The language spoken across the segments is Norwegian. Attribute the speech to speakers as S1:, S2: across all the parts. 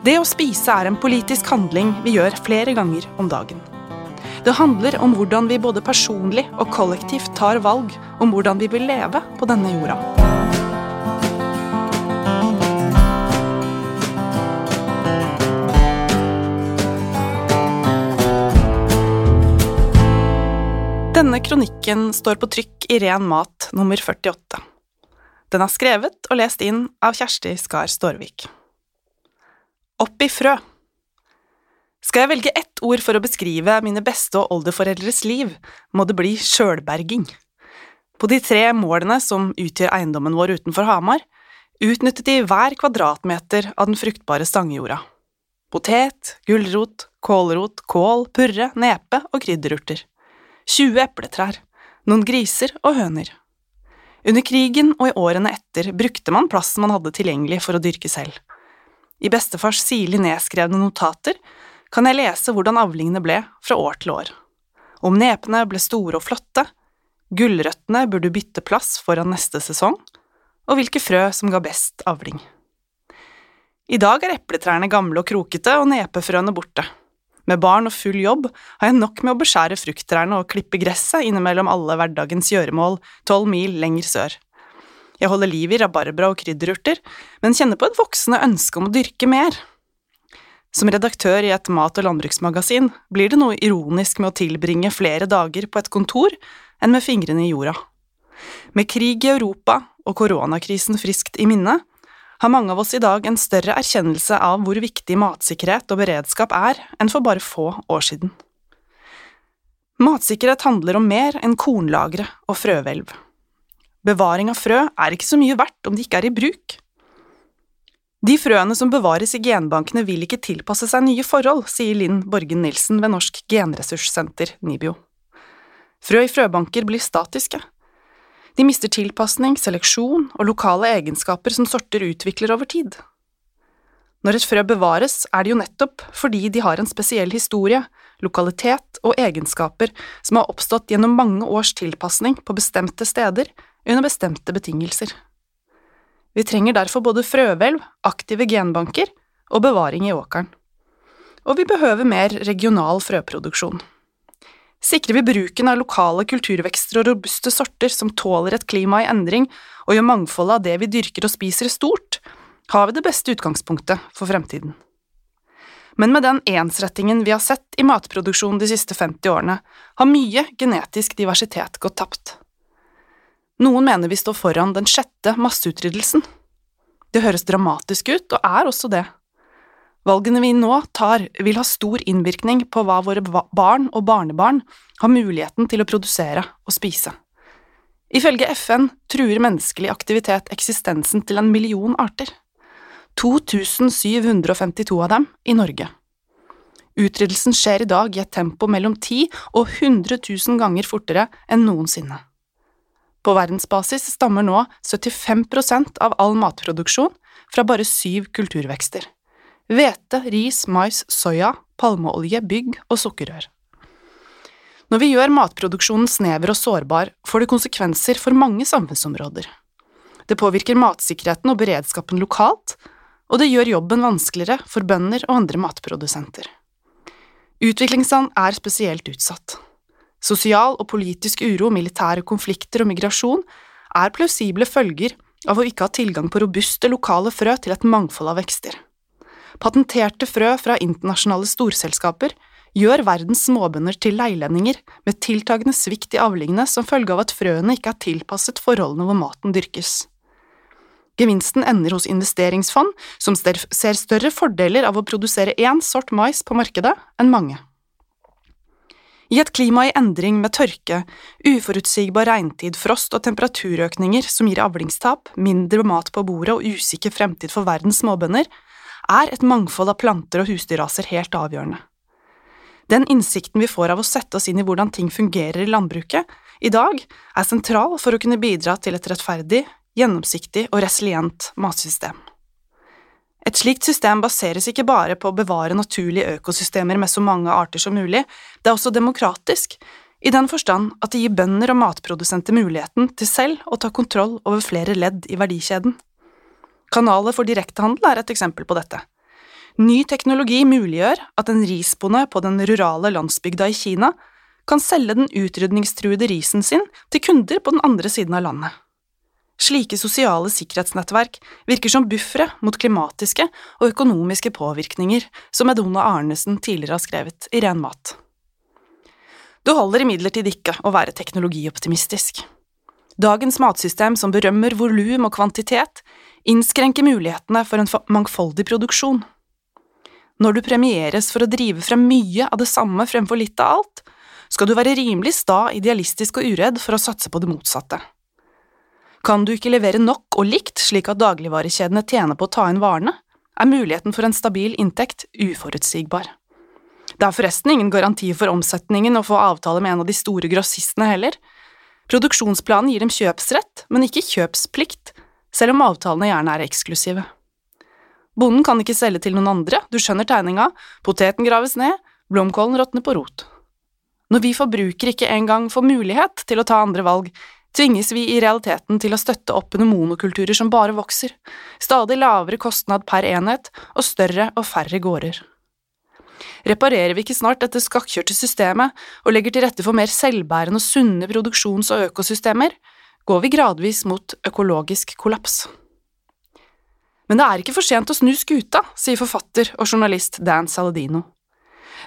S1: Det å spise er en politisk handling vi gjør flere ganger om dagen. Det handler om hvordan vi både personlig og kollektivt tar valg om hvordan vi vil leve på denne jorda. Denne kronikken står på trykk i Ren mat nummer 48. Den er skrevet og lest inn av Kjersti Skar Storvik. Opp i frø. Skal jeg velge ett ord for å beskrive mine beste- og oldeforeldres liv, må det bli sjølberging. På de tre målene som utgjør eiendommen vår utenfor Hamar, utnyttet de hver kvadratmeter av den fruktbare stangjorda. Potet, gulrot, kålrot, kål, purre, nepe og krydderurter. 20 epletrær, noen griser og høner. Under krigen og i årene etter brukte man plassen man hadde tilgjengelig for å dyrke selv. I bestefars sirlig nedskrevne notater kan jeg lese hvordan avlingene ble fra år til år. Om nepene ble store og flotte, gulrøttene burde bytte plass foran neste sesong, og hvilke frø som ga best avling. I dag er epletrærne gamle og krokete og nepefrøene borte. Med barn og full jobb har jeg nok med å beskjære frukttrærne og klippe gresset innimellom alle hverdagens gjøremål tolv mil lenger sør. Jeg holder liv i rabarbra og krydderurter, men kjenner på et voksende ønske om å dyrke mer. Som redaktør i et mat- og landbruksmagasin blir det noe ironisk med å tilbringe flere dager på et kontor enn med fingrene i jorda. Med krig i Europa og koronakrisen friskt i minne har mange av oss i dag en større erkjennelse av hvor viktig matsikkerhet og beredskap er enn for bare få år siden. Matsikkerhet handler om mer enn kornlagre og frøhvelv. Bevaring av frø er ikke så mye verdt om de ikke er i bruk. De frøene som bevares i genbankene vil ikke tilpasse seg nye forhold, sier Linn Borgen Nilsen ved Norsk genressurssenter, NIBIO. Frø i frøbanker blir statiske, de mister tilpasning, seleksjon og lokale egenskaper som sorter utvikler over tid. Når et frø bevares, er det jo nettopp fordi de har en spesiell historie, lokalitet og egenskaper som har oppstått gjennom mange års tilpasning på bestemte steder under bestemte betingelser. Vi trenger derfor både frøhvelv, aktive genbanker og bevaring i åkeren. Og vi behøver mer regional frøproduksjon. Sikrer vi bruken av lokale kulturvekster og robuste sorter som tåler et klima i endring og gjør mangfoldet av det vi dyrker og spiser, stort, har vi det beste utgangspunktet for fremtiden. Men med den ensrettingen vi har sett i matproduksjonen de siste 50 årene, har mye genetisk diversitet gått tapt. Noen mener vi står foran den sjette masseutryddelsen. Det høres dramatisk ut, og er også det. Valgene vi nå tar, vil ha stor innvirkning på hva våre barn og barnebarn har muligheten til å produsere og spise. Ifølge FN truer menneskelig aktivitet eksistensen til en million arter. 2752 av dem i Norge. Utryddelsen skjer i dag i et tempo mellom 10 og 100 000 ganger fortere enn noensinne. På verdensbasis stammer nå 75% av all matproduksjon fra bare syv kulturvekster hvete, ris, mais, soya, palmeolje, bygg og sukkerrør. Når vi gjør matproduksjonen snever og sårbar, får det konsekvenser for mange samfunnsområder. Det påvirker matsikkerheten og beredskapen lokalt, og det gjør jobben vanskeligere for bønder og andre matprodusenter. Utviklingsland er spesielt utsatt. Sosial og politisk uro, militære konflikter og migrasjon er plausible følger av å ikke ha tilgang på robuste lokale frø til et mangfold av vekster. Patenterte frø fra internasjonale storselskaper gjør verdens småbønder til leilendinger med tiltagende svikt i avlingene som følge av at frøene ikke er tilpasset forholdene hvor maten dyrkes. Gevinsten ender hos investeringsfond, som ser større fordeler av å produsere én sort mais på markedet enn mange. I et klima i endring med tørke, uforutsigbar regntid, frost og temperaturøkninger som gir avlingstap, mindre mat på bordet og usikker fremtid for verdens småbønder, er et mangfold av planter og husdyrraser helt avgjørende. Den innsikten vi får av å sette oss inn i hvordan ting fungerer i landbruket i dag, er sentral for å kunne bidra til et rettferdig, gjennomsiktig og resilient matsystem. Slikt system baseres ikke bare på å bevare naturlige økosystemer med så mange arter som mulig, det er også demokratisk, i den forstand at det gir bønder og matprodusenter muligheten til selv å ta kontroll over flere ledd i verdikjeden. Kanaler for direktehandel er et eksempel på dette. Ny teknologi muliggjør at en risbonde på den rurale landsbygda i Kina kan selge den utrydningstruede risen sin til kunder på den andre siden av landet. Slike sosiale sikkerhetsnettverk virker som buffere mot klimatiske og økonomiske påvirkninger, som Edona Arnesen tidligere har skrevet i Ren mat. Det holder imidlertid ikke å være teknologioptimistisk. Dagens matsystem som berømmer volum og kvantitet, innskrenker mulighetene for en mangfoldig produksjon. Når du premieres for å drive frem mye av det samme fremfor litt av alt, skal du være rimelig sta, idealistisk og uredd for å satse på det motsatte. Kan du ikke levere nok og likt slik at dagligvarekjedene tjener på å ta inn varene, er muligheten for en stabil inntekt uforutsigbar. Det er forresten ingen garanti for omsetningen å få avtale med en av de store grossistene heller. Produksjonsplanen gir dem kjøpsrett, men ikke kjøpsplikt, selv om avtalene gjerne er eksklusive. Bonden kan ikke selge til noen andre, du skjønner tegninga, poteten graves ned, blomkålen råtner på rot. Når vi forbrukere ikke engang får mulighet til å ta andre valg, tvinges vi i realiteten til å støtte opp under monokulturer som bare vokser, stadig lavere kostnad per enhet og større og færre gårder. Reparerer vi ikke snart dette skakkjørte systemet og legger til rette for mer selvbærende og sunne produksjons- og økosystemer, går vi gradvis mot økologisk kollaps. Men det er ikke for sent å snu skuta, sier forfatter og journalist Dan Saladino.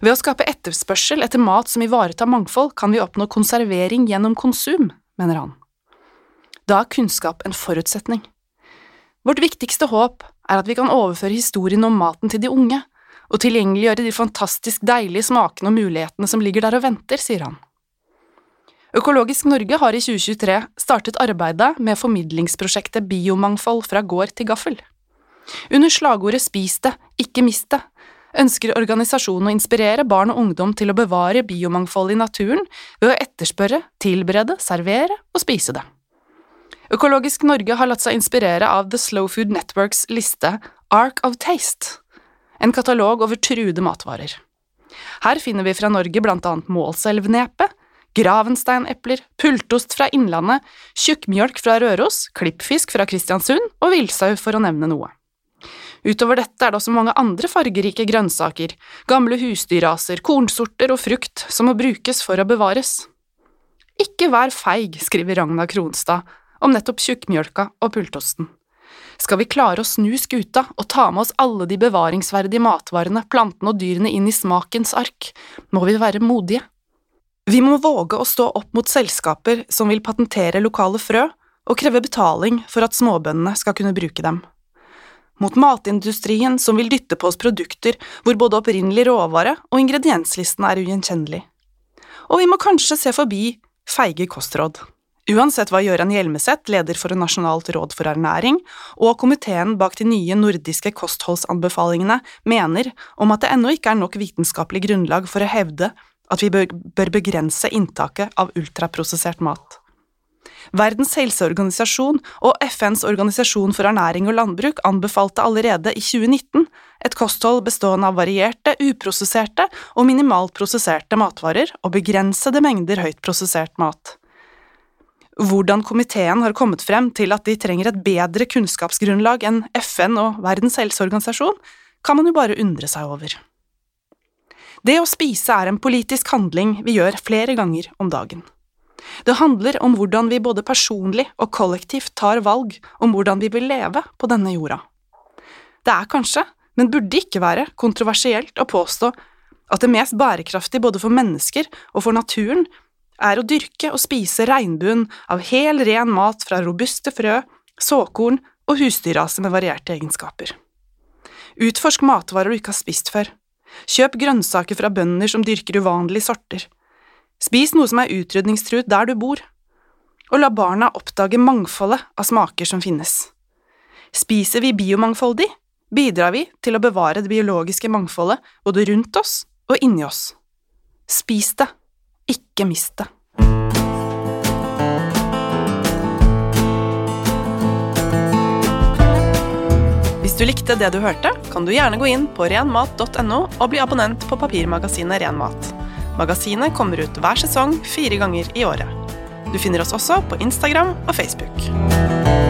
S1: Ved å skape etterspørsel etter mat som ivaretar mangfold, kan vi oppnå konservering gjennom konsum, mener han. Da er kunnskap en forutsetning. Vårt viktigste håp er at vi kan overføre historien om maten til de unge, og tilgjengeliggjøre de fantastisk deilige smakene og mulighetene som ligger der og venter, sier han. Økologisk Norge har i 2023 startet arbeidet med formidlingsprosjektet Biomangfold fra gård til gaffel. Under slagordet Spis det, ikke mist det ønsker organisasjonen å inspirere barn og ungdom til å bevare biomangfoldet i naturen ved å etterspørre, tilberede, servere og spise det. Økologisk Norge har latt seg inspirere av The Slow Food Networks liste Ark of Taste, en katalog over truede matvarer. Her finner vi fra Norge blant annet målselvnepe, gravensteinepler, pultost fra Innlandet, tjukkmjølk fra Røros, klippfisk fra Kristiansund og villsau, for å nevne noe. Utover dette er det også mange andre fargerike grønnsaker, gamle husdyrraser, kornsorter og frukt som må brukes for å bevares. Ikke vær feig, skriver Ragna Kronstad om nettopp tjukkmjølka og pultosten. Skal vi klare å snu skuta og ta med oss alle de bevaringsverdige matvarene, plantene og dyrene inn i smakens ark, må vi være modige. Vi må våge å stå opp mot selskaper som vil patentere lokale frø, og kreve betaling for at småbøndene skal kunne bruke dem mot matindustrien som vil dytte på oss produkter hvor både opprinnelig råvare og ingredienslisten er ugjenkjennelig. Og vi må kanskje se forbi feige kostråd. Uansett hva Gøran Hjelmeset, leder for Nasjonalt råd for ernæring, og komiteen bak de nye nordiske kostholdsanbefalingene mener om at det ennå ikke er nok vitenskapelig grunnlag for å hevde at vi bør begrense inntaket av ultraprosessert mat. Verdens helseorganisasjon og FNs organisasjon for ernæring og landbruk anbefalte allerede i 2019 et kosthold bestående av varierte, uprosesserte og minimalt prosesserte matvarer og begrensede mengder høyt prosessert mat. Hvordan komiteen har kommet frem til at de trenger et bedre kunnskapsgrunnlag enn FN og Verdens helseorganisasjon, kan man jo bare undre seg over. Det å spise er en politisk handling vi gjør flere ganger om dagen. Det handler om hvordan vi både personlig og kollektivt tar valg om hvordan vi vil leve på denne jorda. Det er kanskje, men burde ikke være, kontroversielt å påstå at det mest bærekraftige både for mennesker og for naturen er å dyrke og spise regnbuen av hel, ren mat fra robuste frø, såkorn og husdyrraser med varierte egenskaper. Utforsk matvarer du ikke har spist før. Kjøp grønnsaker fra bønder som dyrker uvanlige sorter. Spis noe som er utrydningstruet der du bor, og la barna oppdage mangfoldet av smaker som finnes. Spiser vi biomangfoldig, bidrar vi til å bevare det biologiske mangfoldet både rundt oss og inni oss. Spis det, ikke mist det. Hvis du likte det du hørte, kan du gjerne gå inn på renmat.no og bli abonnent på papirmagasinet Renmat. Magasinet kommer ut hver sesong fire ganger i året. Du finner oss også på Instagram og Facebook.